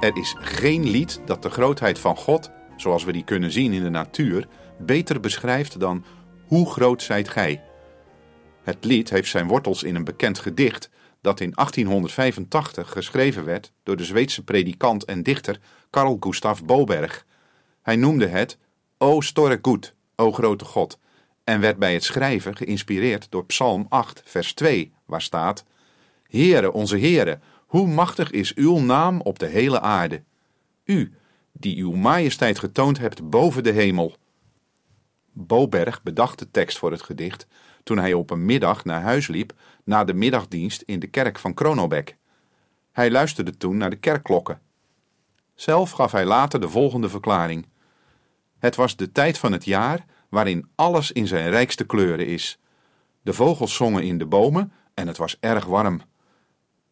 Er is geen lied dat de grootheid van God, zoals we die kunnen zien in de natuur, beter beschrijft dan Hoe groot zijt gij? Het lied heeft zijn wortels in een bekend gedicht dat in 1885 geschreven werd door de Zweedse predikant en dichter Carl Gustav Boberg. Hij noemde het O Storre Goed, O grote God, en werd bij het schrijven geïnspireerd door Psalm 8, vers 2, waar staat: Heere, onze Heere, hoe machtig is uw naam op de hele aarde. U, die uw majesteit getoond hebt boven de hemel. Boberg bedacht de tekst voor het gedicht toen hij op een middag naar huis liep na de middagdienst in de kerk van Kronobek. Hij luisterde toen naar de kerkklokken. Zelf gaf hij later de volgende verklaring. Het was de tijd van het jaar waarin alles in zijn rijkste kleuren is. De vogels zongen in de bomen en het was erg warm.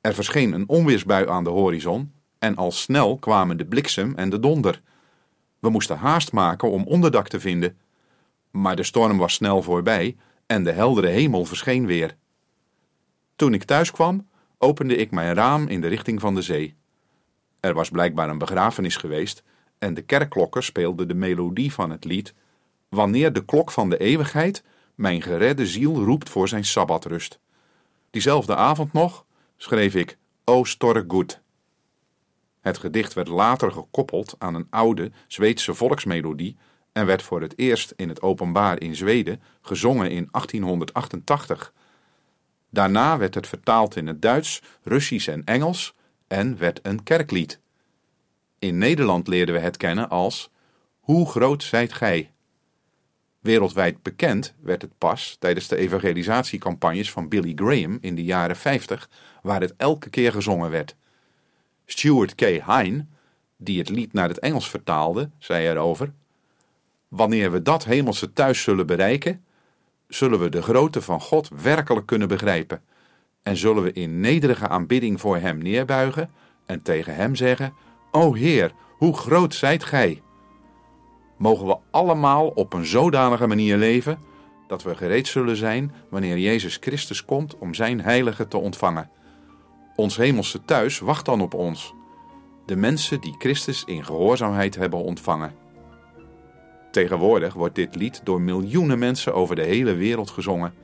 Er verscheen een onweersbui aan de horizon en al snel kwamen de bliksem en de donder. We moesten haast maken om onderdak te vinden. Maar de storm was snel voorbij en de heldere hemel verscheen weer. Toen ik thuis kwam, opende ik mijn raam in de richting van de zee. Er was blijkbaar een begrafenis geweest en de kerkklokken speelden de melodie van het lied Wanneer de klok van de eeuwigheid mijn geredde ziel roept voor zijn sabbatrust. Diezelfde avond nog schreef ik O Storre Goed. Het gedicht werd later gekoppeld aan een oude Zweedse volksmelodie en werd voor het eerst in het openbaar in Zweden gezongen in 1888. Daarna werd het vertaald in het Duits, Russisch en Engels en werd een kerklied. In Nederland leerden we het kennen als Hoe groot zijt gij? Wereldwijd bekend werd het pas tijdens de evangelisatiecampagnes van Billy Graham in de jaren 50, waar het elke keer gezongen werd. Stuart K. Hine, die het lied naar het Engels vertaalde, zei erover: Wanneer we dat hemelse thuis zullen bereiken, zullen we de grootte van God werkelijk kunnen begrijpen en zullen we in nederige aanbidding voor Hem neerbuigen en tegen Hem zeggen: O Heer, hoe groot zijt Gij! Mogen we allemaal op een zodanige manier leven dat we gereed zullen zijn wanneer Jezus Christus komt om Zijn heilige te ontvangen. Ons hemelse thuis wacht dan op ons, de mensen die Christus in gehoorzaamheid hebben ontvangen. Tegenwoordig wordt dit lied door miljoenen mensen over de hele wereld gezongen.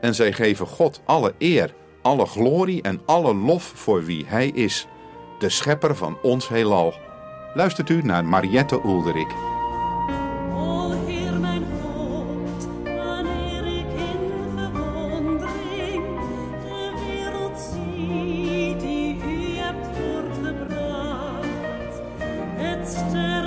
En zij geven God alle eer, alle glorie en alle lof voor wie Hij is, de schepper van ons heelal. Luistert u naar Mariette Ulderik. letzte